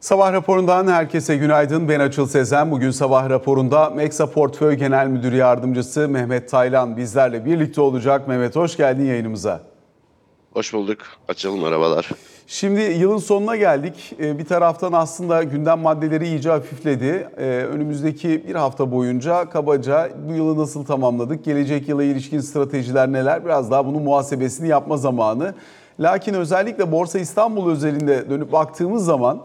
Sabah raporundan herkese günaydın. Ben Açıl Sezen. Bugün sabah raporunda Meksa Portföy Genel Müdür Yardımcısı Mehmet Taylan bizlerle birlikte olacak. Mehmet hoş geldin yayınımıza. Hoş bulduk. Açalım merhabalar. Şimdi yılın sonuna geldik. Ee, Bir taraftan aslında gündem maddeleri iyice hafifledi. Ee, Önümüzdeki bir hafta boyunca kabaca bu yılı nasıl tamamladık, gelecek yıla ilişkin stratejiler neler biraz daha bunun muhasebesini yapma zamanı. Lakin özellikle Borsa İstanbul özelinde dönüp baktığımız zaman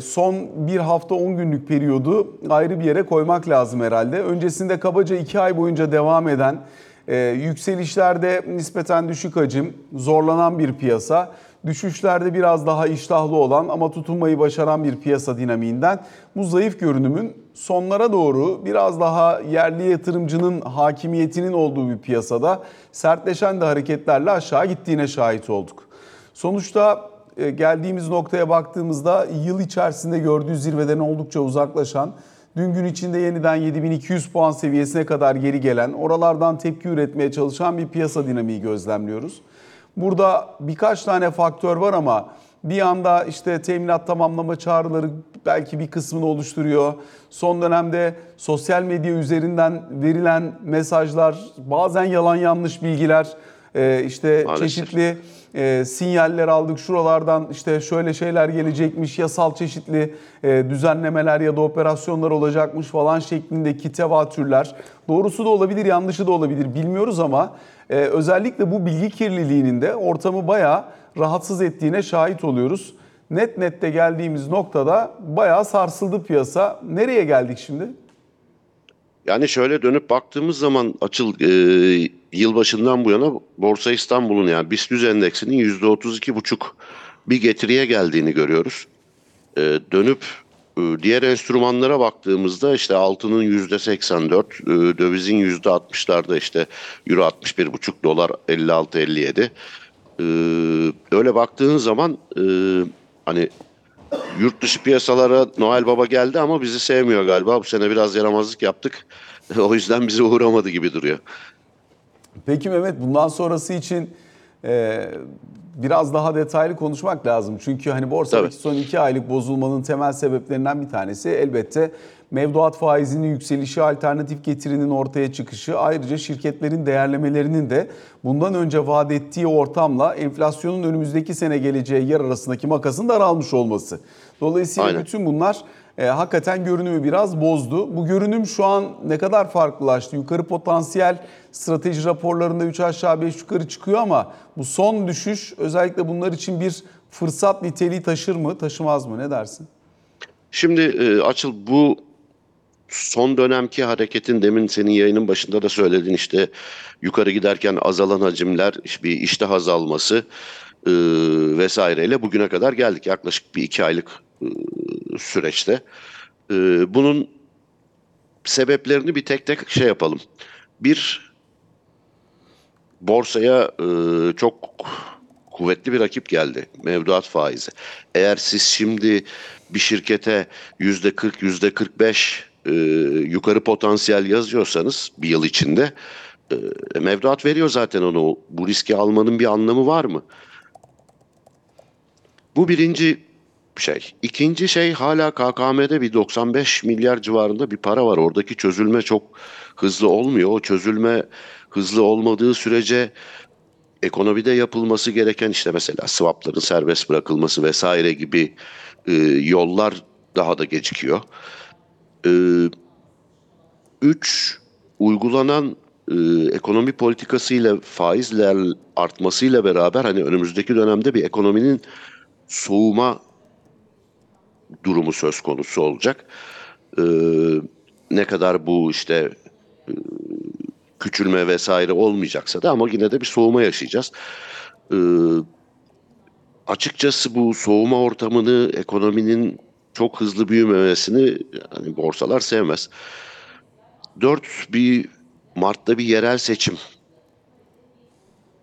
son bir hafta 10 günlük periyodu ayrı bir yere koymak lazım herhalde. Öncesinde kabaca 2 ay boyunca devam eden e, yükselişlerde nispeten düşük hacim, zorlanan bir piyasa. Düşüşlerde biraz daha iştahlı olan ama tutunmayı başaran bir piyasa dinamiğinden bu zayıf görünümün sonlara doğru biraz daha yerli yatırımcının hakimiyetinin olduğu bir piyasada sertleşen de hareketlerle aşağı gittiğine şahit olduk. Sonuçta geldiğimiz noktaya baktığımızda yıl içerisinde gördüğü zirveden oldukça uzaklaşan, dün gün içinde yeniden 7200 puan seviyesine kadar geri gelen, oralardan tepki üretmeye çalışan bir piyasa dinamiği gözlemliyoruz. Burada birkaç tane faktör var ama bir anda işte teminat tamamlama çağrıları belki bir kısmını oluşturuyor. Son dönemde sosyal medya üzerinden verilen mesajlar, bazen yalan yanlış bilgiler, e, işte Maalesef. çeşitli e, sinyaller aldık. Şuralardan işte şöyle şeyler gelecekmiş, yasal çeşitli e, düzenlemeler ya da operasyonlar olacakmış falan şeklindeki tevatürler. Doğrusu da olabilir, yanlışı da olabilir bilmiyoruz ama e, özellikle bu bilgi kirliliğinin de ortamı bayağı rahatsız ettiğine şahit oluyoruz. Net nette geldiğimiz noktada bayağı sarsıldı piyasa. Nereye geldik şimdi? Yani şöyle dönüp baktığımız zaman açıl e, yılbaşından bu yana Borsa İstanbul'un yani BIST endeksinin %32,5 bir getiriye geldiğini görüyoruz. E, dönüp e, diğer enstrümanlara baktığımızda işte altının %84, e, dövizin %60'larda işte Euro 61,5, dolar 56-57. E, öyle baktığın zaman hani Yurt dışı piyasalara Noel Baba geldi ama bizi sevmiyor galiba. Bu sene biraz yaramazlık yaptık. o yüzden bize uğramadı gibi duruyor. Peki Mehmet bundan sonrası için e, biraz daha detaylı konuşmak lazım. Çünkü hani borsadaki Tabii. son iki aylık bozulmanın temel sebeplerinden bir tanesi elbette mevduat faizinin yükselişi, alternatif getirinin ortaya çıkışı, ayrıca şirketlerin değerlemelerinin de bundan önce vaat ettiği ortamla enflasyonun önümüzdeki sene geleceği yer arasındaki makasın daralmış olması. Dolayısıyla Aynen. bütün bunlar e, hakikaten görünümü biraz bozdu. Bu görünüm şu an ne kadar farklılaştı? Yukarı potansiyel strateji raporlarında 3 aşağı 5 yukarı çıkıyor ama bu son düşüş özellikle bunlar için bir fırsat niteliği taşır mı, taşımaz mı? Ne dersin? Şimdi e, Açıl bu son dönemki hareketin demin senin yayının başında da söyledin işte yukarı giderken azalan hacimler bir iştah azalması e, vesaireyle bugüne kadar geldik yaklaşık bir iki aylık e, süreçte. E, bunun sebeplerini bir tek tek şey yapalım. Bir borsaya e, çok kuvvetli bir rakip geldi. Mevduat faizi. Eğer siz şimdi bir şirkete yüzde 40, yüzde 45 e, yukarı potansiyel yazıyorsanız bir yıl içinde e, mevduat veriyor zaten onu. Bu riski almanın bir anlamı var mı? Bu birinci şey. İkinci şey hala KKM'de bir 95 milyar civarında bir para var. Oradaki çözülme çok hızlı olmuyor. O çözülme hızlı olmadığı sürece ekonomide yapılması gereken işte mesela swapların serbest bırakılması vesaire gibi e, yollar daha da gecikiyor. E, üç, uygulanan e, ekonomi politikasıyla faizler artmasıyla beraber hani önümüzdeki dönemde bir ekonominin soğuma durumu söz konusu olacak. E, ne kadar bu işte e, küçülme vesaire olmayacaksa da ama yine de bir soğuma yaşayacağız. Ee, açıkçası bu soğuma ortamını, ekonominin çok hızlı büyümemesini yani borsalar sevmez. Dört bir Mart'ta bir yerel seçim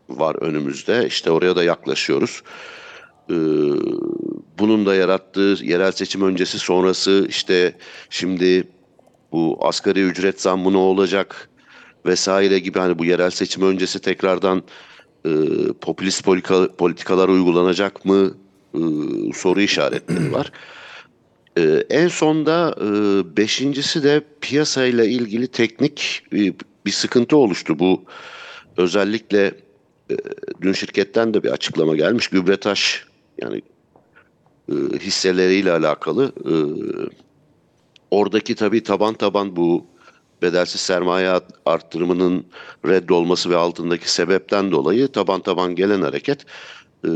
var önümüzde. İşte oraya da yaklaşıyoruz. Ee, bunun da yarattığı yerel seçim öncesi sonrası işte şimdi bu asgari ücret zammı ne olacak vesaire gibi hani bu yerel seçim öncesi tekrardan e, popülist politika- politikalar uygulanacak mı e, soru işaretleri var. Ee, en sonda e, beşincisi de piyasayla ilgili teknik e, bir sıkıntı oluştu. Bu özellikle e, dün şirketten de bir açıklama gelmiş. Gübretaş yani e, hisseleriyle alakalı. E, oradaki tabii taban taban bu bedelsiz sermaye arttırımının reddolması ve altındaki sebepten dolayı taban taban gelen hareket e,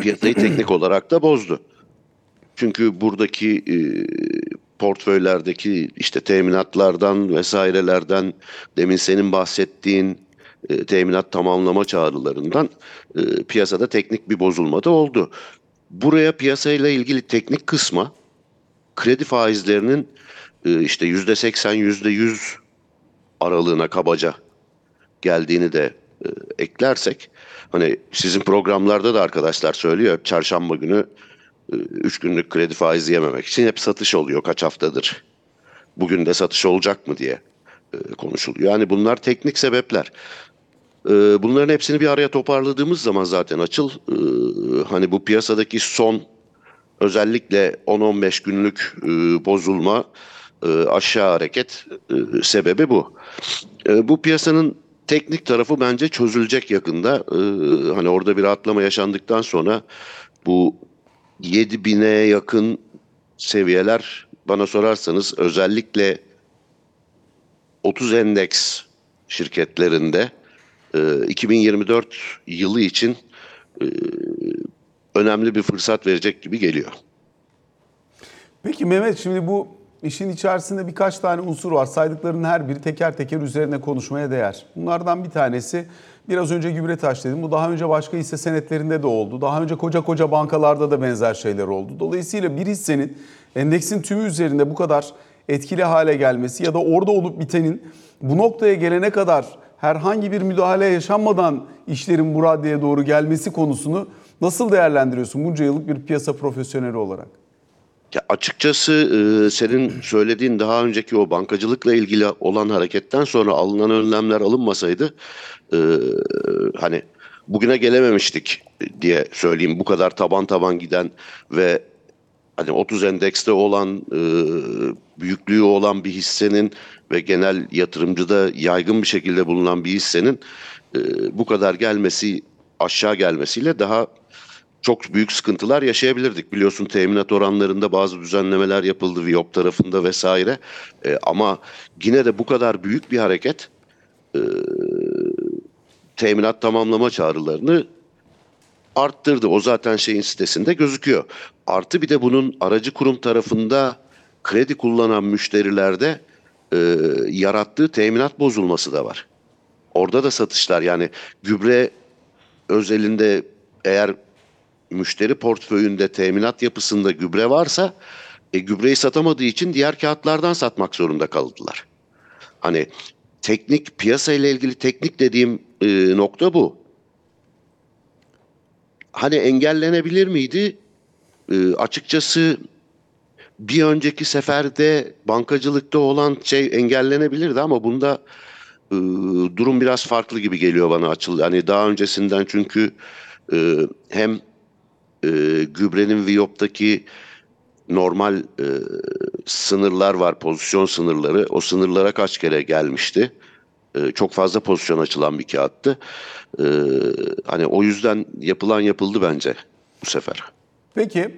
piyasayı teknik olarak da bozdu. Çünkü buradaki e, portföylerdeki işte teminatlardan vesairelerden demin senin bahsettiğin e, teminat tamamlama çağrılarından e, piyasada teknik bir bozulma da oldu. Buraya piyasayla ilgili teknik kısma kredi faizlerinin e, işte yüzde seksen yüzde yüz aralığına kabaca geldiğini de e, eklersek hani sizin programlarda da arkadaşlar söylüyor çarşamba günü 3 günlük kredi faizi yememek için hep satış oluyor kaç haftadır. Bugün de satış olacak mı diye e, konuşuluyor. Yani bunlar teknik sebepler. E, bunların hepsini bir araya toparladığımız zaman zaten açıl e, hani bu piyasadaki son özellikle 10-15 günlük bozulma aşağı hareket sebebi bu. Bu piyasanın teknik tarafı bence çözülecek yakında. Hani orada bir atlama yaşandıktan sonra bu 7000'e yakın seviyeler bana sorarsanız özellikle 30 endeks şirketlerinde e, 2024 yılı için e, önemli bir fırsat verecek gibi geliyor. Peki Mehmet şimdi bu işin içerisinde birkaç tane unsur var. Saydıklarının her biri teker teker üzerine konuşmaya değer. Bunlardan bir tanesi biraz önce Gübretaş dedim. Bu daha önce başka hisse senetlerinde de oldu. Daha önce koca koca bankalarda da benzer şeyler oldu. Dolayısıyla bir hissenin endeksin tümü üzerinde bu kadar etkili hale gelmesi ya da orada olup bitenin bu noktaya gelene kadar herhangi bir müdahale yaşanmadan işlerin bu raddeye doğru gelmesi konusunu nasıl değerlendiriyorsun bunca yıllık bir piyasa profesyoneli olarak? Ya açıkçası e, senin söylediğin daha önceki o bankacılıkla ilgili olan hareketten sonra alınan önlemler alınmasaydı e, hani bugüne gelememiştik diye söyleyeyim. Bu kadar taban taban giden ve hani 30 endekste olan e, büyüklüğü olan bir hissenin ve genel yatırımcıda yaygın bir şekilde bulunan bir hissenin e, bu kadar gelmesi aşağı gelmesiyle daha çok büyük sıkıntılar yaşayabilirdik. Biliyorsun teminat oranlarında bazı düzenlemeler yapıldı Viyop tarafında vesaire. E, ama yine de bu kadar büyük bir hareket e, teminat tamamlama çağrılarını arttırdı. O zaten şeyin sitesinde gözüküyor. Artı bir de bunun aracı kurum tarafında kredi kullanan müşterilerde e, yarattığı teminat bozulması da var. Orada da satışlar yani gübre özelinde eğer müşteri portföyünde teminat yapısında gübre varsa e, gübreyi satamadığı için diğer kağıtlardan satmak zorunda kaldılar. Hani teknik piyasa ile ilgili teknik dediğim e, nokta bu. Hani engellenebilir miydi? E, açıkçası bir önceki seferde bankacılıkta olan şey engellenebilirdi ama bunda e, durum biraz farklı gibi geliyor bana açıl. Hani daha öncesinden çünkü e, hem e, gübrenin Viyop'taki normal e, sınırlar var, pozisyon sınırları. O sınırlara kaç kere gelmişti. E, çok fazla pozisyon açılan bir kağıttı. E, hani o yüzden yapılan yapıldı bence bu sefer. Peki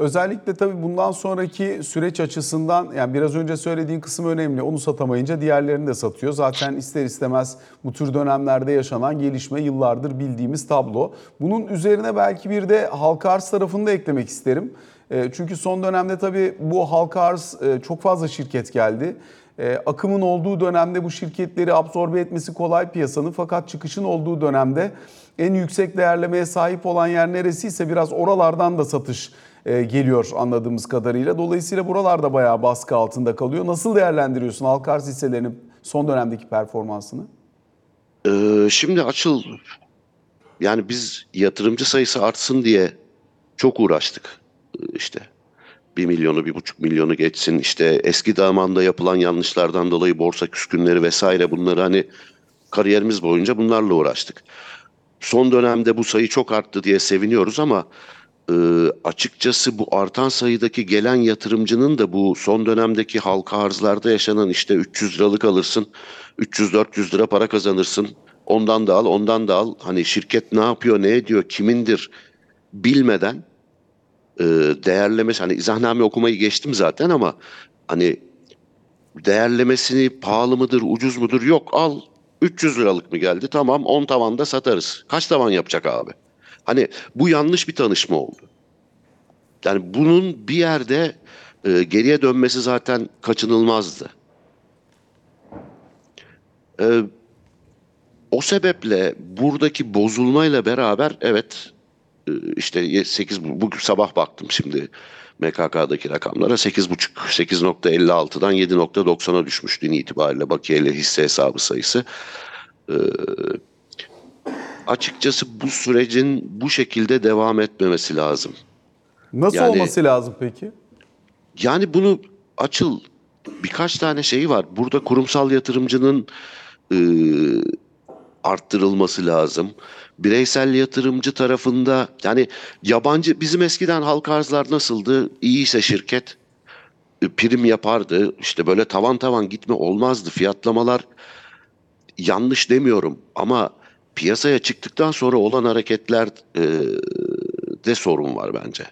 özellikle tabii bundan sonraki süreç açısından yani biraz önce söylediğin kısım önemli. Onu satamayınca diğerlerini de satıyor. Zaten ister istemez bu tür dönemlerde yaşanan gelişme yıllardır bildiğimiz tablo. Bunun üzerine belki bir de halka arz tarafını da eklemek isterim. E, Çünkü son dönemde tabii bu halka arz e, çok fazla şirket geldi. E, Akımın olduğu dönemde bu şirketleri absorbe etmesi kolay piyasanın fakat çıkışın olduğu dönemde en yüksek değerlemeye sahip olan yer neresiyse biraz oralardan da satış geliyor anladığımız kadarıyla. Dolayısıyla buralarda bayağı baskı altında kalıyor. Nasıl değerlendiriyorsun halka arz hisselerinin son dönemdeki performansını? Ee, şimdi açıl yani biz yatırımcı sayısı artsın diye çok uğraştık Ee, işte. Bir milyonu, bir buçuk milyonu geçsin. İşte eski zamanda yapılan yanlışlardan dolayı borsa küskünleri vesaire bunları hani kariyerimiz boyunca bunlarla uğraştık. Son dönemde bu sayı çok arttı diye seviniyoruz ama e, açıkçası bu artan sayıdaki gelen yatırımcının da bu son dönemdeki halka arzlarda yaşanan işte 300 liralık alırsın, 300-400 lira para kazanırsın. Ondan da al, ondan da al. Hani şirket ne yapıyor, ne ediyor, kimindir bilmeden e, değerlemesi hani izahname okumayı geçtim zaten ama hani değerlemesini pahalı mıdır, ucuz mudur? Yok al 300 liralık mı geldi? Tamam 10 tavanda satarız. Kaç tavan yapacak abi? Hani bu yanlış bir tanışma oldu. Yani bunun bir yerde e, geriye dönmesi zaten kaçınılmazdı. E, o sebeple buradaki bozulmayla beraber evet e, işte 8 bu sabah baktım şimdi MKK'daki rakamlara 8.5 8.56'dan 7.90'a düşmüş dün itibariyle bakiyeli hisse hesabı sayısı. Ee, açıkçası bu sürecin bu şekilde devam etmemesi lazım. Nasıl Yani- olması lazım peki? Yani bunu açıl birkaç tane şeyi var. Burada kurumsal yatırımcının e, arttırılması lazım. Bireysel yatırımcı tarafında yani yabancı bizim eskiden halka arzlar nasıldı? İyiyse şirket e, prim yapardı. İşte böyle tavan tavan gitme olmazdı. Fiyatlamalar yanlış demiyorum ama piyasaya çıktıktan sonra olan hareketler e, de sorun var bence.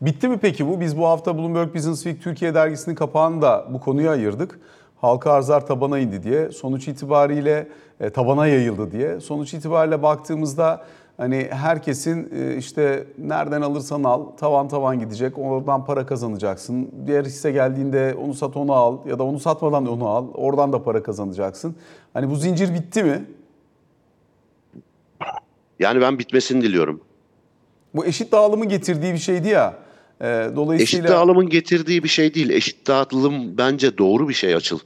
Bitti mi peki bu? Biz bu hafta Bloomberg Business Week Türkiye dergisinin kapağını da bu konuya ayırdık. Halka arzlar tabana indi diye. Sonuç itibariyle e, tabana yayıldı diye. Sonuç itibariyle baktığımızda hani herkesin e, işte nereden alırsan al tavan tavan gidecek. Oradan para kazanacaksın. Diğer hisse geldiğinde onu sat onu al ya da onu satmadan da onu al. Oradan da para kazanacaksın. Hani bu zincir bitti mi? Yani ben bitmesini diliyorum. Bu eşit dağılımı getirdiği bir şeydi ya. E, dolayısıyla Eşit dağılımın getirdiği bir şey değil. Eşit dağılım bence doğru bir şey açıl.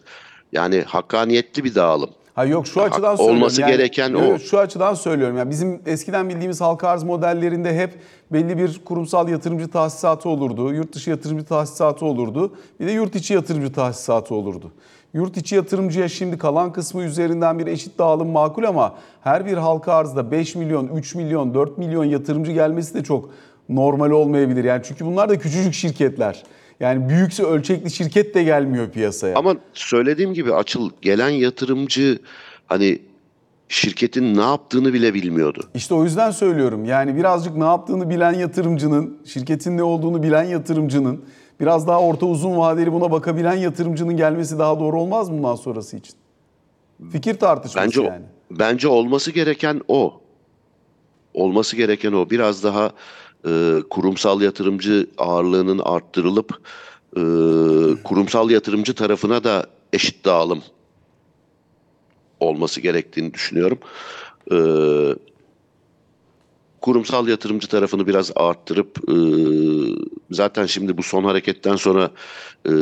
Yani hakkaniyetli bir dağılım. Ha yok şu açıdan söylüyorum. olması gereken Yok, o. Şu açıdan söylüyorum. Yani bizim eskiden bildiğimiz halka arz modellerinde hep belli bir kurumsal yatırımcı tahsisatı olurdu. Yurt dışı yatırımcı tahsisatı olurdu. Bir de yurt içi yatırımcı tahsisatı olurdu. Yurt içi yatırımcıya şimdi kalan kısmı üzerinden bir eşit dağılım makul ama her bir halka arzda 5 milyon, 3 milyon, 4 milyon yatırımcı gelmesi de çok normal olmayabilir. Yani çünkü bunlar da küçücük şirketler. Yani büyükse ölçekli şirket de gelmiyor piyasaya. Ama söylediğim gibi açıl gelen yatırımcı hani şirketin ne yaptığını bile bilmiyordu. İşte o yüzden söylüyorum. Yani birazcık ne yaptığını bilen yatırımcının, şirketin ne olduğunu bilen yatırımcının, biraz daha orta uzun vadeli buna bakabilen yatırımcının gelmesi daha doğru olmaz mı bundan sonrası için? Fikir tartışması Bence yani. bence olması gereken o. Olması gereken o. Biraz daha e, kurumsal yatırımcı ağırlığının arttırılıp e, kurumsal yatırımcı tarafına da eşit dağılım olması gerektiğini düşünüyorum. E, kurumsal yatırımcı tarafını biraz arttırıp e, zaten şimdi bu son hareketten sonra e,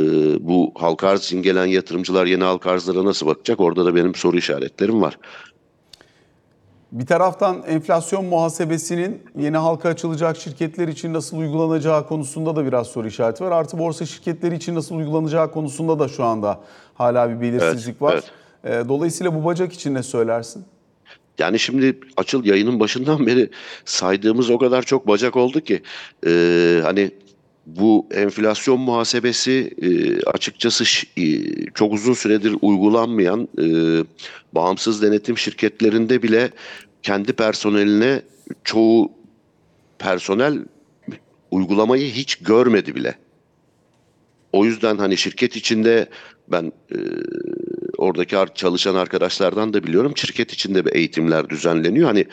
bu halka arz için gelen yatırımcılar yeni halka arzlara nasıl bakacak? Orada da benim soru işaretlerim var. Bir taraftan enflasyon muhasebesinin yeni halka açılacak şirketler için nasıl uygulanacağı konusunda da biraz soru işareti var. Artı borsa şirketleri için nasıl uygulanacağı konusunda da şu anda hala bir belirsizlik Evet, var. evet. E, Dolayısıyla bu bacak için ne söylersin? Yani şimdi açıl yayının başından beri saydığımız o kadar çok bacak oldu ki e, hani bu enflasyon muhasebesi e, açıkçası e, çok uzun süredir uygulanmayan e, bağımsız denetim şirketlerinde bile kendi personeline çoğu personel uygulamayı hiç görmedi bile. O yüzden hani şirket içinde ben e, oradaki çalışan arkadaşlardan da biliyorum şirket içinde bir eğitimler düzenleniyor. Hani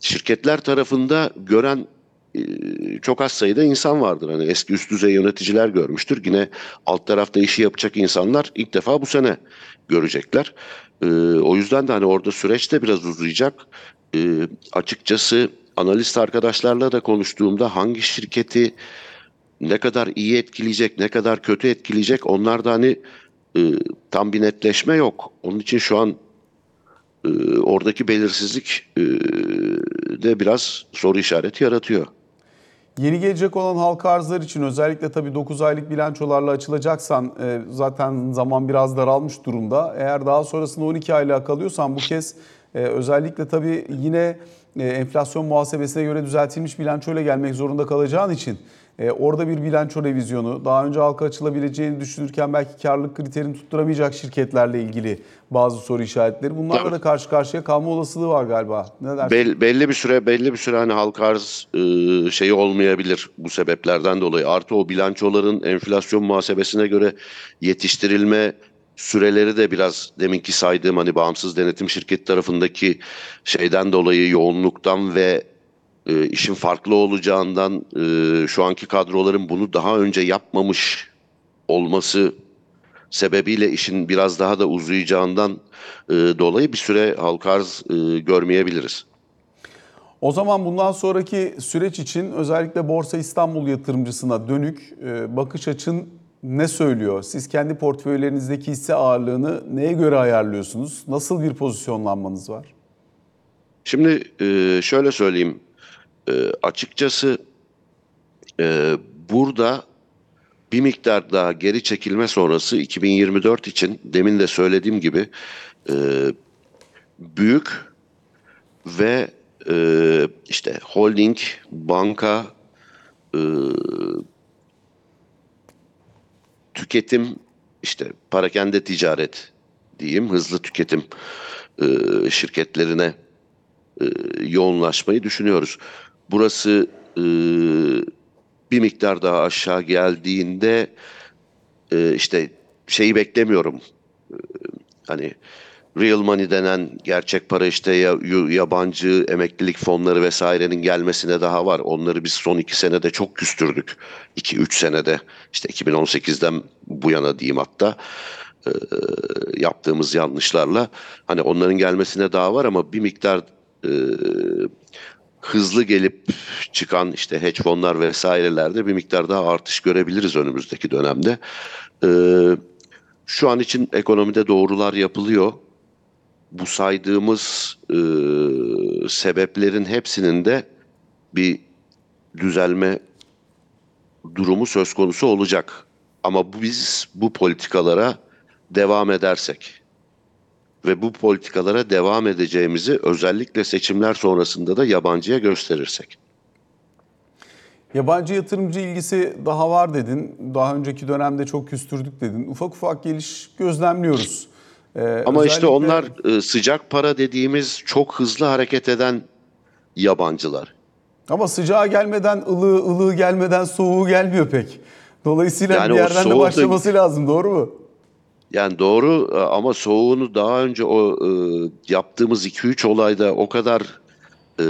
şirketler tarafında gören çok az sayıda insan vardır. Hani eski üst düzey yöneticiler görmüştür. Yine alt tarafta işi yapacak insanlar ilk defa bu sene görecekler. E, o yüzden de hani orada süreç de biraz uzayacak. E, açıkçası analist arkadaşlarla da konuştuğumda hangi şirketi ne kadar iyi etkileyecek, ne kadar kötü etkileyecek onlar da hani e, tam bir netleşme yok. Onun için şu an e, oradaki belirsizlik e, de biraz soru işareti yaratıyor. Yeni gelecek olan halka arzlar için özellikle tabii 9 aylık bilançolarla açılacaksan e, zaten zaman biraz daralmış durumda. Eğer daha sonrasında 12 aylığa kalıyorsan bu kez Ee, özellikle tabii yine e, enflasyon muhasebesine göre düzeltilmiş bilançoyla gelmek zorunda kalacağın için e, orada bir bilanço revizyonu, daha önce halka açılabileceğini düşünürken belki karlılık kriterini tutturamayacak şirketlerle ilgili bazı soru işaretleri. Bunlarla Tabii. da karşı karşıya kalma olasılığı var galiba. Ne dersin? Bel- belli bir süre belli bir süre hani halka arz e, şeyi olmayabilir bu sebeplerden dolayı. Artı o bilançoların enflasyon muhasebesine göre yetiştirilme süreleri de biraz deminki saydığım hani bağımsız denetim şirketi tarafındaki şeyden dolayı yoğunluktan ve e, işin farklı olacağından e, şu anki kadroların bunu daha önce yapmamış olması sebebiyle işin biraz daha da uzayacağından e, dolayı bir süre halka arz e, görmeyebiliriz. O zaman bundan sonraki süreç için özellikle Borsa İstanbul yatırımcısına dönük e, bakış açın ne söylüyor? Siz kendi portföylerinizdeki hisse ağırlığını neye göre ayarlıyorsunuz? Nasıl bir pozisyonlanmanız var? Şimdi e, şöyle söyleyeyim. E, açıkçası e, burada bir miktar daha geri çekilme sonrası 2024 için demin de söylediğim gibi e, büyük ve e, işte holding, banka, e, tüketim, işte parakende ticaret diyeyim, hızlı tüketim e, şirketlerine e, yoğunlaşmayı düşünüyoruz. Burası e, bir miktar daha aşağı geldiğinde e, işte şeyi beklemiyorum. E, hani real money denen gerçek para işte ya, yabancı emeklilik fonları vesairenin gelmesine daha var. Onları biz son iki senede çok küstürdük. 2-3 senede işte 2018'den bu yana diyeyim hatta e, yaptığımız yanlışlarla hani onların gelmesine daha var ama bir miktar e, hızlı gelip çıkan işte hedge fonlar vesairelerde bir miktar daha artış görebiliriz önümüzdeki dönemde. E, şu an için ekonomide doğrular yapılıyor. Bu saydığımız e, sebeplerin hepsinin de bir düzelme durumu söz konusu olacak. Ama bu, biz bu politikalara devam edersek ve bu politikalara devam edeceğimizi özellikle seçimler sonrasında da yabancıya gösterirsek. Yabancı yatırımcı ilgisi daha var dedin. Daha önceki dönemde çok küstürdük dedin. Ufak ufak geliş gözlemliyoruz. Ee, Ama işte özellikle- onlar e, sıcak para dediğimiz çok hızlı hareket eden yabancılar. Ama sıcağı gelmeden ılığı, ılığı gelmeden soğuğu gelmiyor pek. Dolayısıyla Yani bir yerden de başlaması lazım doğru mu? Yani doğru e, ama soğuğunu daha önce o e, yaptığımız 2-3 olayda o kadar e,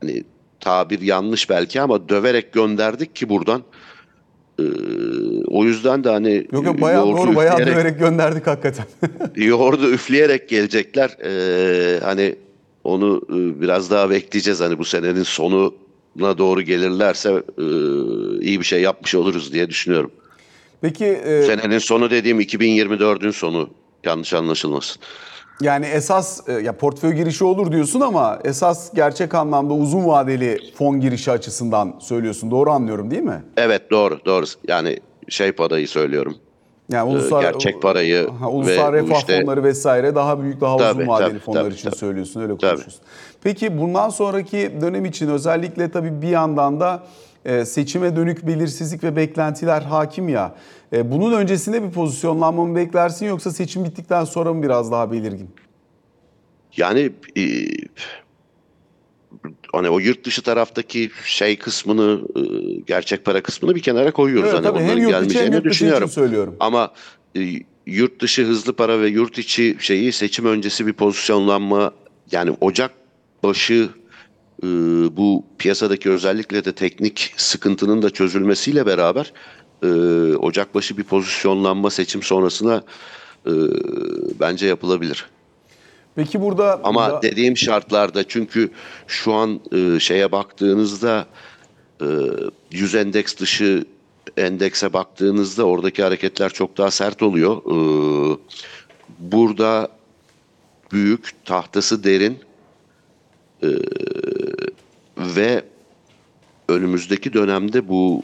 hani tabir yanlış belki ama döverek gönderdik ki buradan. E, o yüzden de hani Yok yok bayağı yoğurdu doğru bayağı döverek gönderdik hakikaten. yoğurdu üfleyerek gelecekler. E, hani onu e, biraz daha bekleyeceğiz. Hani bu senenin sonuna doğru gelirlerse e, iyi bir şey yapmış oluruz diye düşünüyorum. Peki e, Senenin sonu dediğim 2024'ün sonu. Yanlış anlaşılmasın. yani esas e, ya portföy girişi olur diyorsun ama esas gerçek anlamda uzun vadeli fon girişi açısından söylüyorsun. Doğru anlıyorum değil mi? Evet doğru doğru. Yani şey parayı söylüyorum. Yani Ee, gerçek parayı ha, ulusal ve refah işte- fonları vesaire daha büyük daha uzun Tabii, vadeli tabii, fonlar tabii, için tabii. söylüyorsun öyle Tabii. konuşuyorsun. Peki bundan sonraki dönem için özellikle tabii bir yandan da seçime dönük belirsizlik ve beklentiler hakim ya. E, bunun öncesinde bir pozisyonlanma mı beklersin yoksa seçim bittikten sonra mı biraz daha belirgin? Yani e, hani o yurt dışı taraftaki şey kısmını e, gerçek para kısmını bir kenara koyuyoruz. Evet, hani tabii hem onların yurt hem yurt dışı için düşünüyorum. söylüyorum. Ama e, yurt dışı hızlı para ve yurt içi şeyi seçim öncesi bir pozisyonlanma yani Ocak başı e, bu piyasadaki özellikle de teknik sıkıntının da çözülmesiyle beraber e, Ocak başı bir pozisyonlanma seçim sonrasına e, bence yapılabilir. Peki burada Ama da- dediğim şartlarda çünkü şu an e, şeye baktığınızda e, 100 endeks dışı endekse baktığınızda oradaki hareketler çok daha sert oluyor. E, burada büyük, tahtası derin e, ve önümüzdeki dönemde bu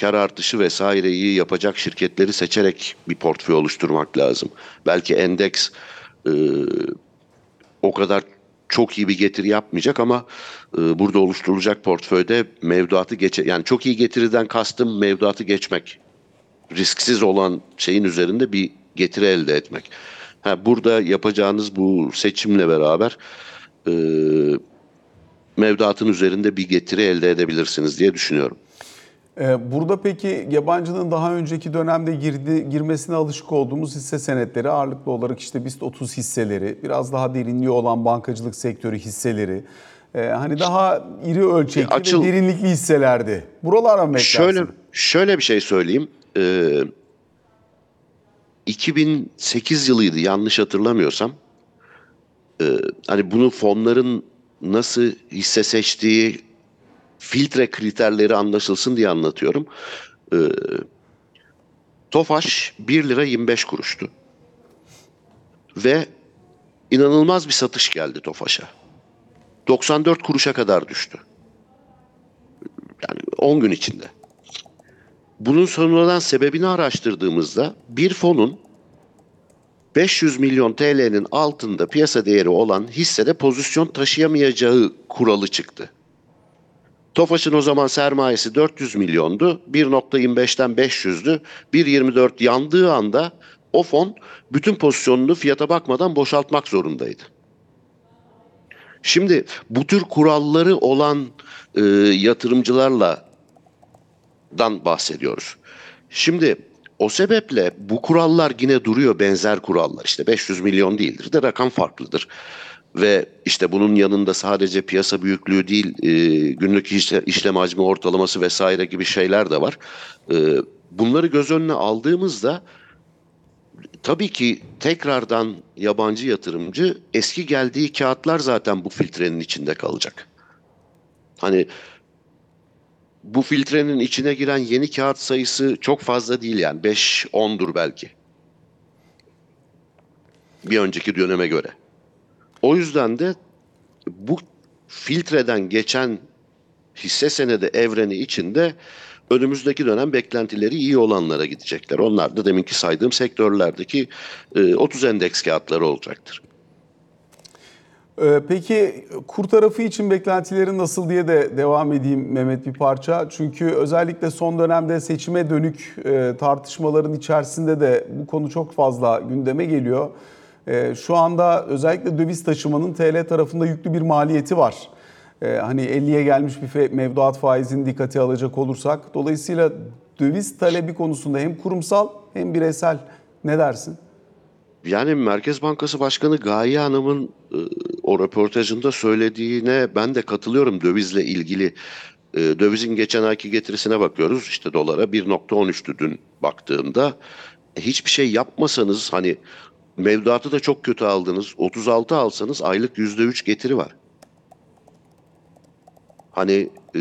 kar artışı vesaireyi yapacak şirketleri seçerek bir portföy oluşturmak lazım. Belki endeks e, o kadar çok iyi bir getiri yapmayacak ama e, burada oluşturulacak portföyde mevduatı geçe yani çok iyi getiriden kastım mevduatı geçmek. Risksiz olan şeyin üzerinde bir getiri elde etmek. Ha, burada yapacağınız bu seçimle beraber e, mevduatın üzerinde bir getiri elde edebilirsiniz diye düşünüyorum. Ee, Burada peki yabancının daha önceki dönemde girdi, girmesine alışık olduğumuz hisse senetleri ağırlıklı olarak işte BIST 30 hisseleri, biraz daha derinliği olan bankacılık sektörü hisseleri, e, hani daha iri ölçekli Açıl- ve derinlikli hisselerdi. Buralara mı beklersin? Şöyle şöyle bir şey söyleyeyim. Ee, 2008 yılıydı yanlış hatırlamıyorsam. Ee, hani bunu fonların nasıl hisse seçtiği filtre kriterleri anlaşılsın diye anlatıyorum. Ee, Tofaş 1 lira 25 kuruştu. Ve inanılmaz bir satış geldi Tofaş'a. 94 kuruşa kadar düştü. Yani 10 gün içinde. Bunun sonradan sebebini araştırdığımızda bir fonun 500 milyon TL'nin altında piyasa değeri olan hissede pozisyon taşıyamayacağı kuralı çıktı. Tofaş'ın o zaman sermayesi 400 milyondu. 1.25'ten 500'dü. 1.24 yandığı anda o fon bütün pozisyonunu fiyata bakmadan boşaltmak zorundaydı. Şimdi bu tür kuralları olan e, yatırımcılarla dan bahsediyoruz. Şimdi o sebeple bu kurallar yine duruyor benzer kurallar. İşte 500 milyon değildir de rakam farklıdır. Ve işte bunun yanında sadece piyasa büyüklüğü değil e, günlük işle, işlem hacmi ortalaması vesaire gibi şeyler de var. E, bunları göz önüne aldığımızda tabii ki tekrardan yabancı yatırımcı eski geldiği kağıtlar zaten bu filtrenin içinde kalacak. Hani bu filtrenin içine giren yeni kağıt sayısı çok fazla değil yani 5-10'dur belki. Bir önceki döneme göre. O yüzden de bu filtreden geçen hisse senedi evreni içinde önümüzdeki dönem beklentileri iyi olanlara gidecekler. Onlar da deminki saydığım sektörlerdeki e, 30 endeks kağıtları olacaktır. Ee, Peki kur tarafı için beklentilerin nasıl diye de devam edeyim Mehmet bir parça. Çünkü özellikle son dönemde seçime dönük e, tartışmaların içerisinde de bu konu çok fazla gündeme geliyor. E, Şu anda özellikle döviz taşımanın TL tarafında yüklü bir maliyeti var. E, Hani 50'ye gelmiş bir mevduat faizini dikkate alacak olursak. Dolayısıyla döviz talebi konusunda hem kurumsal hem bireysel ne dersin? Yani Merkez Bankası Başkanı Gaye Hanım'ın e, o röportajında söylediğine ben de katılıyorum dövizle ilgili. E, dövizin geçen ayki getirisine bakıyoruz. İşte dolara 1.13'tü dün baktığımda. E, hiçbir şey yapmasanız hani mevduatı da çok kötü aldınız. 36 alsanız aylık %3 getiri var. Hani e,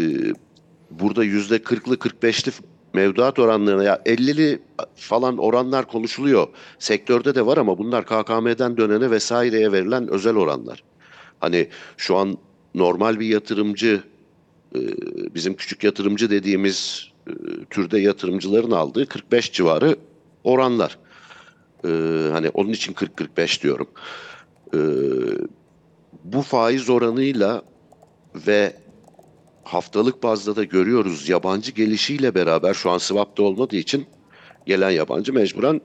burada %40'lı 45'li mevduat oranlarına ya 50'li falan oranlar konuşuluyor. Sektörde de var ama bunlar KKM'den dönene vesaireye verilen özel oranlar. Hani şu an normal bir yatırımcı e, bizim küçük yatırımcı dediğimiz e, türde yatırımcıların aldığı 45 civarı oranlar. E, hani onun için 40-45 diyorum. Bu faiz oranıyla ve haftalık bazda da görüyoruz yabancı gelişiyle beraber şu an swap'ta olmadığı için gelen yabancı mecburen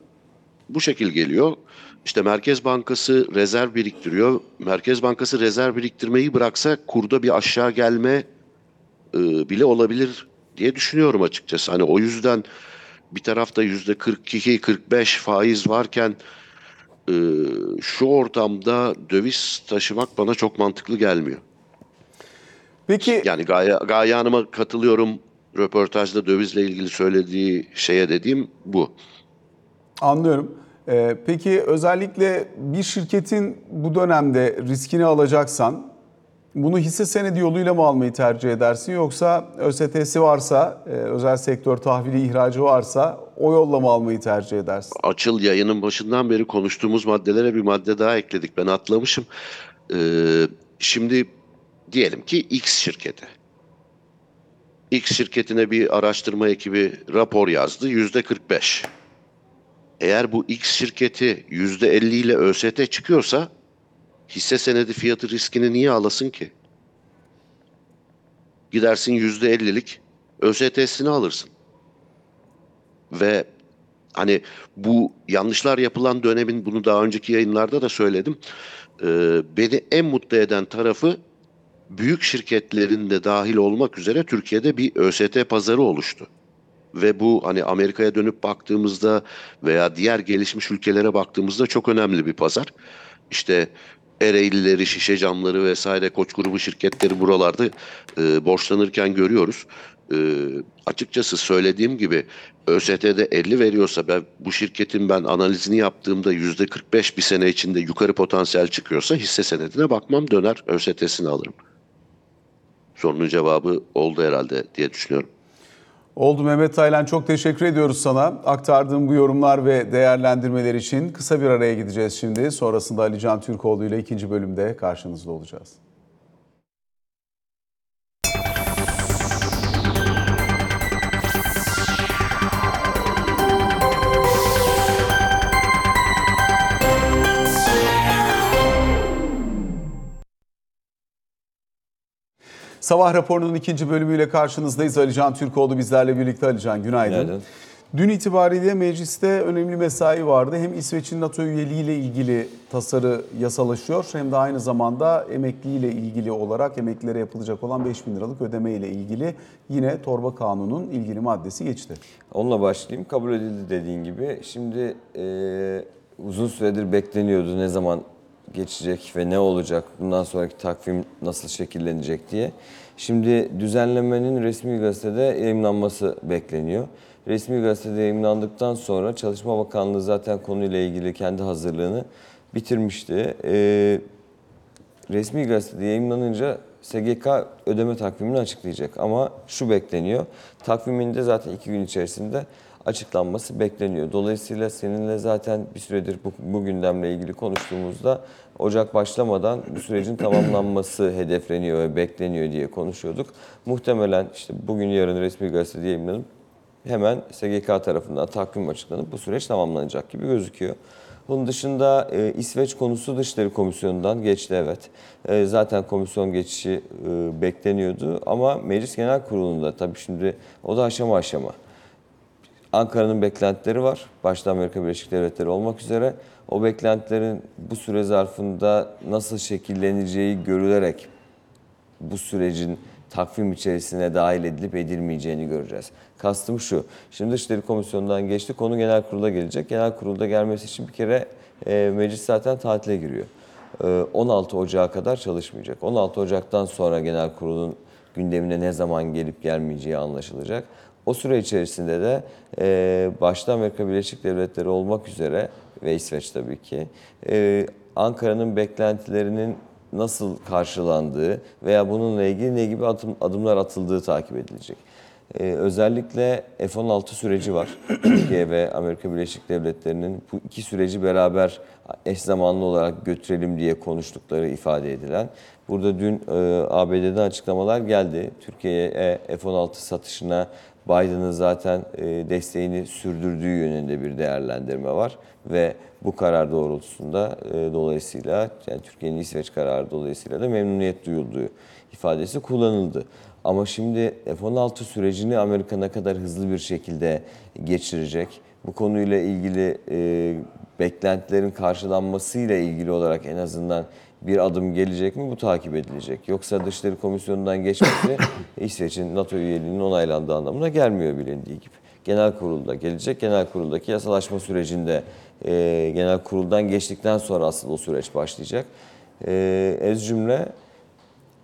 bu şekil geliyor. İşte Merkez Bankası rezerv biriktiriyor. Merkez Bankası rezerv biriktirmeyi bıraksa kurda bir aşağı gelme e, bile olabilir diye düşünüyorum açıkçası. Hani o yüzden bir tarafta yüzde 42-45 faiz varken e, şu ortamda döviz taşımak bana çok mantıklı gelmiyor. Peki Yani Gaye, Gaye Hanım'a katılıyorum. Röportajda dövizle ilgili söylediği şeye dediğim bu. Anlıyorum. Ee, Peki özellikle bir şirketin bu dönemde riskini alacaksan bunu hisse senedi yoluyla mı almayı tercih edersin yoksa ÖST'si varsa, e, özel sektör tahvili ihracı varsa o yolla mı almayı tercih edersin? Açıl yayının başından beri konuştuğumuz maddelere bir madde daha ekledik. Ben atlamışım. Ee, şimdi diyelim ki X şirketi. X şirketine bir araştırma ekibi rapor yazdı. Yüzde 45. Eğer bu X şirketi yüzde 50 ile ÖST çıkıyorsa hisse senedi fiyatı riskini niye alasın ki? Gidersin %50'lik ÖST'sini alırsın. Ve hani bu yanlışlar yapılan dönemin bunu daha önceki yayınlarda da söyledim. Ee, beni en mutlu eden tarafı büyük şirketlerin de dahil olmak üzere Türkiye'de bir ÖST pazarı oluştu. Ve bu hani Amerika'ya dönüp baktığımızda veya diğer gelişmiş ülkelere baktığımızda çok önemli bir pazar. İşte Ereğlileri, şişe camları vesaire koç grubu şirketleri buralarda e, borçlanırken görüyoruz. E, açıkçası söylediğim gibi ÖST'de 50 veriyorsa ben bu şirketin ben analizini yaptığımda %45 bir sene içinde yukarı potansiyel çıkıyorsa hisse senedine bakmam döner ÖST'sini alırım. Sorunun cevabı oldu herhalde diye düşünüyorum. Oldu Mehmet Taylan çok teşekkür ediyoruz sana. Aktardığın bu yorumlar ve değerlendirmeler için kısa bir araya gideceğiz şimdi. Sonrasında Ali Can Türkoğlu ile ikinci bölümde karşınızda olacağız. Sabah raporunun ikinci bölümüyle karşınızdayız. Ali Can Türkoğlu bizlerle birlikte. Ali Can günaydın. Günaydın. Dün itibariyle mecliste önemli mesai vardı. Hem İsveç'in NATO üyeliğiyle ilgili tasarı yasalaşıyor hem de aynı zamanda emekliyle ilgili olarak emeklilere yapılacak olan 5 bin liralık ödeme ile ilgili yine torba kanunun ilgili maddesi geçti. Onunla başlayayım. Kabul edildi dediğin gibi. Şimdi e, uzun süredir bekleniyordu ne zaman geçecek ve ne olacak, bundan sonraki takvim nasıl şekillenecek diye. Şimdi düzenlemenin resmi gazetede yayınlanması bekleniyor. Resmi gazetede yayınlandıktan sonra Çalışma Bakanlığı zaten konuyla ilgili kendi hazırlığını bitirmişti. E, resmi gazetede yayınlanınca SGK ödeme takvimini açıklayacak. Ama şu bekleniyor. Takviminde zaten iki gün içerisinde açıklanması bekleniyor. Dolayısıyla seninle zaten bir süredir bu, bu gündemle ilgili konuştuğumuzda Ocak başlamadan bu sürecin tamamlanması hedefleniyor ve bekleniyor diye konuşuyorduk. Muhtemelen işte bugün yarın resmi gazetede yayınlanıp hemen SGK tarafından takvim açıklanıp bu süreç tamamlanacak gibi gözüküyor. Bunun dışında e, İsveç konusu Dışişleri Komisyonu'ndan geçti evet. E, zaten komisyon geçişi e, bekleniyordu ama Meclis Genel Kurulu'nda tabii şimdi o da aşama aşama. Ankara'nın beklentileri var. Başta Amerika Birleşik Devletleri olmak üzere. O beklentilerin bu süre zarfında nasıl şekilleneceği görülerek bu sürecin takvim içerisine dahil edilip edilmeyeceğini göreceğiz. Kastım şu, şimdi Dışişleri Komisyonu'ndan geçti, konu genel kurula gelecek. Genel kurulda gelmesi için bir kere e, meclis zaten tatile giriyor. E, 16 Ocağı kadar çalışmayacak. 16 Ocak'tan sonra genel kurulun gündemine ne zaman gelip gelmeyeceği anlaşılacak. O süre içerisinde de e, başta Amerika Birleşik Devletleri olmak üzere ve İsveç tabii ki e, Ankara'nın beklentilerinin nasıl karşılandığı veya bununla ilgili ne gibi adım, adımlar atıldığı takip edilecek. Ee, özellikle F-16 süreci var. Türkiye ve Amerika Birleşik Devletleri'nin bu iki süreci beraber eş zamanlı olarak götürelim diye konuştukları ifade edilen. Burada dün e, ABD'den açıklamalar geldi. Türkiye'ye F-16 satışına Biden'ın zaten e, desteğini sürdürdüğü yönünde bir değerlendirme var ve bu karar doğrultusunda e, dolayısıyla yani Türkiye'nin İsveç kararı dolayısıyla da memnuniyet duyulduğu ifadesi kullanıldı. Ama şimdi F-16 sürecini Amerika ne kadar hızlı bir şekilde geçirecek? Bu konuyla ilgili e, beklentilerin karşılanmasıyla ilgili olarak en azından bir adım gelecek mi bu takip edilecek. Yoksa Dışişleri Komisyonu'ndan geçmesi İsveç'in NATO üyeliğinin onaylandığı anlamına gelmiyor bilindiği gibi. Genel kurulda gelecek. Genel kuruldaki yasalaşma sürecinde e, genel kuruldan geçtikten sonra asıl o süreç başlayacak. E, ez cümle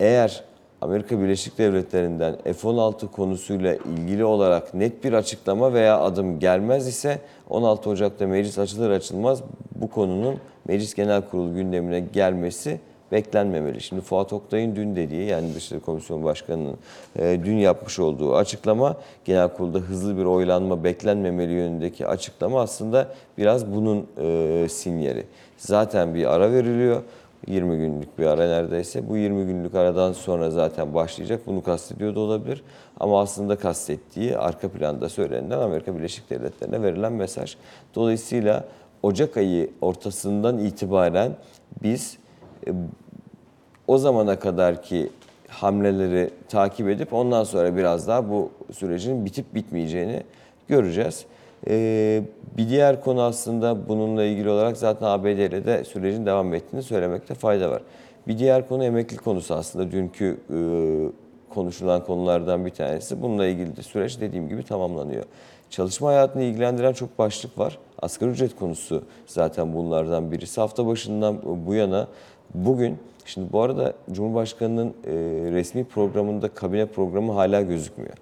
eğer Amerika Birleşik Devletleri'nden F-16 konusuyla ilgili olarak net bir açıklama veya adım gelmez ise 16 Ocak'ta meclis açılır açılmaz bu konunun Meclis Genel Kurulu gündemine gelmesi beklenmemeli. Şimdi Fuat Oktay'ın dün dediği yani Dışişleri Komisyonu Başkanı'nın e, dün yapmış olduğu açıklama genel kurulda hızlı bir oylanma beklenmemeli yönündeki açıklama aslında biraz bunun e, sinyali. Zaten bir ara veriliyor. 20 günlük bir ara neredeyse. Bu 20 günlük aradan sonra zaten başlayacak. Bunu kastediyor da olabilir. Ama aslında kastettiği arka planda söylenen Amerika Birleşik Devletleri'ne verilen mesaj. Dolayısıyla Ocak ayı ortasından itibaren biz o zamana kadarki hamleleri takip edip ondan sonra biraz daha bu sürecin bitip bitmeyeceğini göreceğiz. Ee, bir diğer konu aslında bununla ilgili olarak zaten ABD'de de sürecin devam ettiğini söylemekte fayda var. Bir diğer konu emekli konusu aslında dünkü e, konuşulan konulardan bir tanesi. Bununla ilgili de süreç dediğim gibi tamamlanıyor. Çalışma hayatını ilgilendiren çok başlık var. Asgari ücret konusu zaten bunlardan birisi. Hafta başından bu yana bugün Şimdi bu arada Cumhurbaşkanı'nın e, resmi programında kabine programı hala gözükmüyor.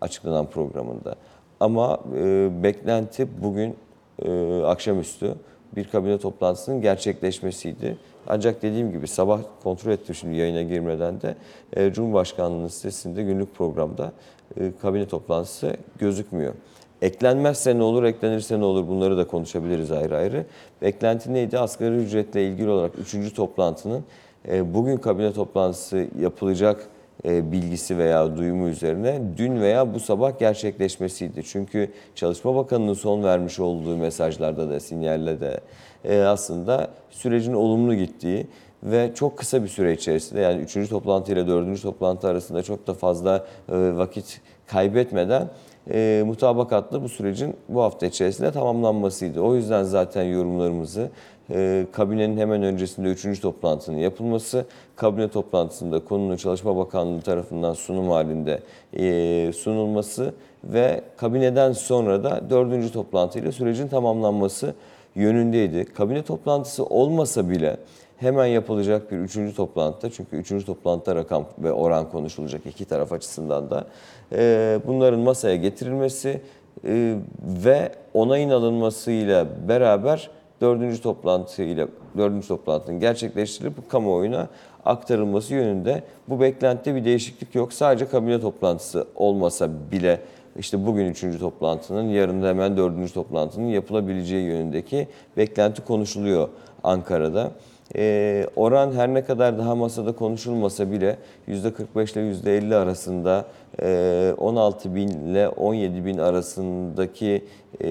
Açıklanan programında. Ama e, beklenti bugün e, akşamüstü bir kabine toplantısının gerçekleşmesiydi. Ancak dediğim gibi sabah kontrol ettim şimdi yayına girmeden de e, Cumhurbaşkanlığı'nın sitesinde günlük programda e, kabine toplantısı gözükmüyor. Eklenmezse ne olur, eklenirse ne olur bunları da konuşabiliriz ayrı ayrı. Beklenti neydi? Asgari ücretle ilgili olarak 3. toplantının e, bugün kabine toplantısı yapılacak bilgisi veya duyumu üzerine dün veya bu sabah gerçekleşmesiydi. Çünkü Çalışma Bakanı'nın son vermiş olduğu mesajlarda da sinyalle de e, aslında sürecin olumlu gittiği ve çok kısa bir süre içerisinde yani 3. toplantı ile 4. toplantı arasında çok da fazla vakit kaybetmeden e, mutabakatlı bu sürecin bu hafta içerisinde tamamlanmasıydı. O yüzden zaten yorumlarımızı e, kabinenin hemen öncesinde 3. toplantının yapılması, kabine toplantısında konunun Çalışma Bakanlığı tarafından sunum halinde e, sunulması ve kabineden sonra da 4. toplantıyla sürecin tamamlanması yönündeydi. Kabine toplantısı olmasa bile hemen yapılacak bir üçüncü toplantıda çünkü üçüncü toplantıda rakam ve oran konuşulacak iki taraf açısından da e, bunların masaya getirilmesi e, ve onayın alınmasıyla beraber dördüncü toplantıyla dördüncü toplantının gerçekleştirilip kamuoyuna aktarılması yönünde bu beklentide bir değişiklik yok. Sadece kabine toplantısı olmasa bile işte bugün üçüncü toplantının, yarın hemen dördüncü toplantının yapılabileceği yönündeki beklenti konuşuluyor Ankara'da. Ee, oran her ne kadar daha masada konuşulmasa bile %45 ile %50 arasında e, 16 bin ile 17 bin arasındaki e,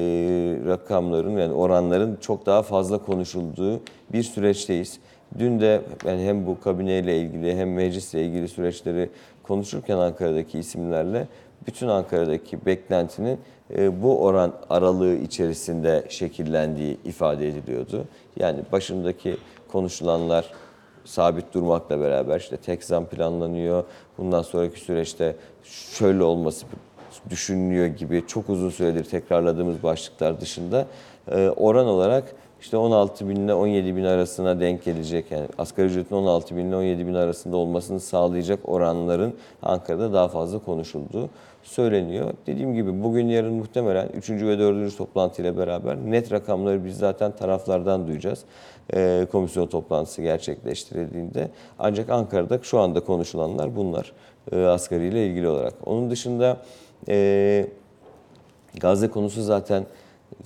rakamların yani oranların çok daha fazla konuşulduğu bir süreçteyiz. Dün de yani hem bu kabineyle ilgili hem meclisle ilgili süreçleri konuşurken Ankara'daki isimlerle bütün Ankara'daki beklentinin e, bu oran aralığı içerisinde şekillendiği ifade ediliyordu. Yani başındaki konuşulanlar sabit durmakla beraber işte tek zam planlanıyor. Bundan sonraki süreçte şöyle olması düşünülüyor gibi çok uzun süredir tekrarladığımız başlıklar dışında e, oran olarak işte 16 bin ile 17 bin arasına denk gelecek. Yani asgari ücretin 16 bin ile 17 bin arasında olmasını sağlayacak oranların Ankara'da daha fazla konuşulduğu söyleniyor. Dediğim gibi bugün yarın muhtemelen 3. ve 4. toplantı ile beraber net rakamları biz zaten taraflardan duyacağız. E, komisyon toplantısı gerçekleştirildiğinde. Ancak Ankara'da şu anda konuşulanlar bunlar e, asgari ile ilgili olarak. Onun dışında e, Gazze konusu zaten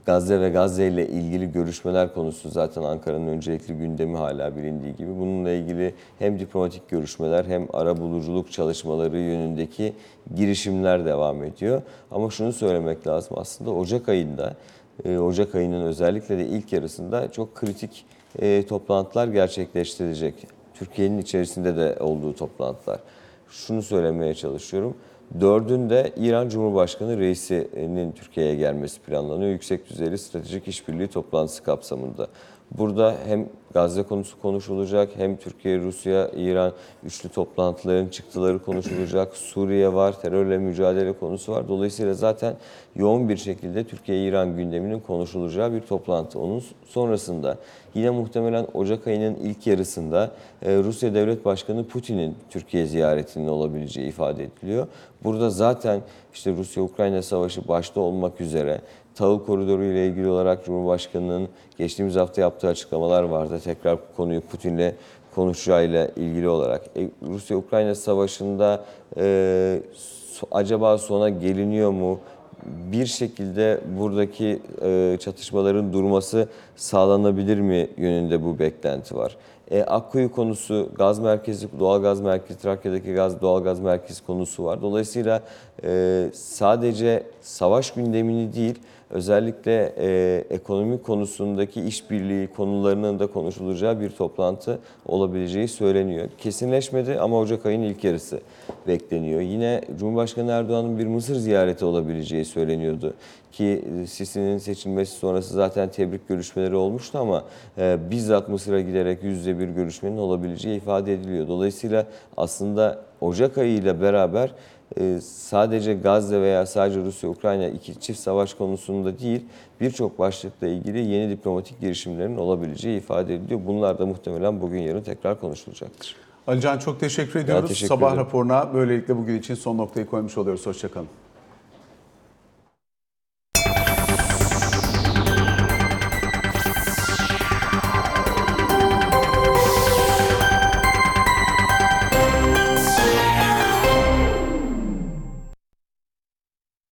Gazze ve Gazze ile ilgili görüşmeler konusu zaten Ankara'nın öncelikli gündemi hala bilindiği gibi. Bununla ilgili hem diplomatik görüşmeler hem ara buluculuk çalışmaları yönündeki girişimler devam ediyor. Ama şunu söylemek lazım aslında Ocak ayında, Ocak ayının özellikle de ilk yarısında çok kritik e, toplantılar gerçekleştirilecek. Türkiye'nin içerisinde de olduğu toplantılar. Şunu söylemeye çalışıyorum. Dördünde İran Cumhurbaşkanı reisinin Türkiye'ye gelmesi planlanıyor. Yüksek düzeyli stratejik işbirliği toplantısı kapsamında. Burada hem Gazze konusu konuşulacak, hem Türkiye, Rusya, İran üçlü toplantıların çıktıları konuşulacak. Suriye var, terörle mücadele konusu var. Dolayısıyla zaten yoğun bir şekilde Türkiye-İran gündeminin konuşulacağı bir toplantı. Onun sonrasında yine muhtemelen Ocak ayının ilk yarısında e, Rusya Devlet Başkanı Putin'in Türkiye ziyaretinin olabileceği ifade ediliyor. Burada zaten işte Rusya-Ukrayna savaşı başta olmak üzere tahıl koridoru ile ilgili olarak Cumhurbaşkanı'nın geçtiğimiz hafta yaptığı açıklamalar vardı. Tekrar konuyu Putin'le konuşacağıyla ilgili olarak. E, Rusya-Ukrayna savaşında e, so, acaba sona geliniyor mu? Bir şekilde buradaki e, çatışmaların durması sağlanabilir mi yönünde bu beklenti var. E, Akkuyu konusu, gaz merkezi, doğal gaz merkezi, Trakya'daki gaz, doğal gaz merkezi konusu var. Dolayısıyla e, sadece savaş gündemini değil, özellikle e, ekonomi konusundaki işbirliği konularının da konuşulacağı bir toplantı olabileceği söyleniyor. Kesinleşmedi ama Ocak ayının ilk yarısı bekleniyor. Yine Cumhurbaşkanı Erdoğan'ın bir Mısır ziyareti olabileceği söyleniyordu. Ki e, Sisi'nin seçilmesi sonrası zaten tebrik görüşmeleri olmuştu ama e, bizzat Mısır'a giderek yüzde bir görüşmenin olabileceği ifade ediliyor. Dolayısıyla aslında Ocak ayı ile beraber e, sadece Gazze veya sadece Rusya-Ukrayna iki çift savaş konusunda değil birçok başlıkla ilgili yeni diplomatik girişimlerin olabileceği ifade ediliyor. Bunlar da muhtemelen bugün yarın tekrar konuşulacaktır. Alican çok teşekkür ediyoruz. teşekkür Sabah ederim. raporuna böylelikle bugün için son noktayı koymuş oluyoruz. Hoşçakalın.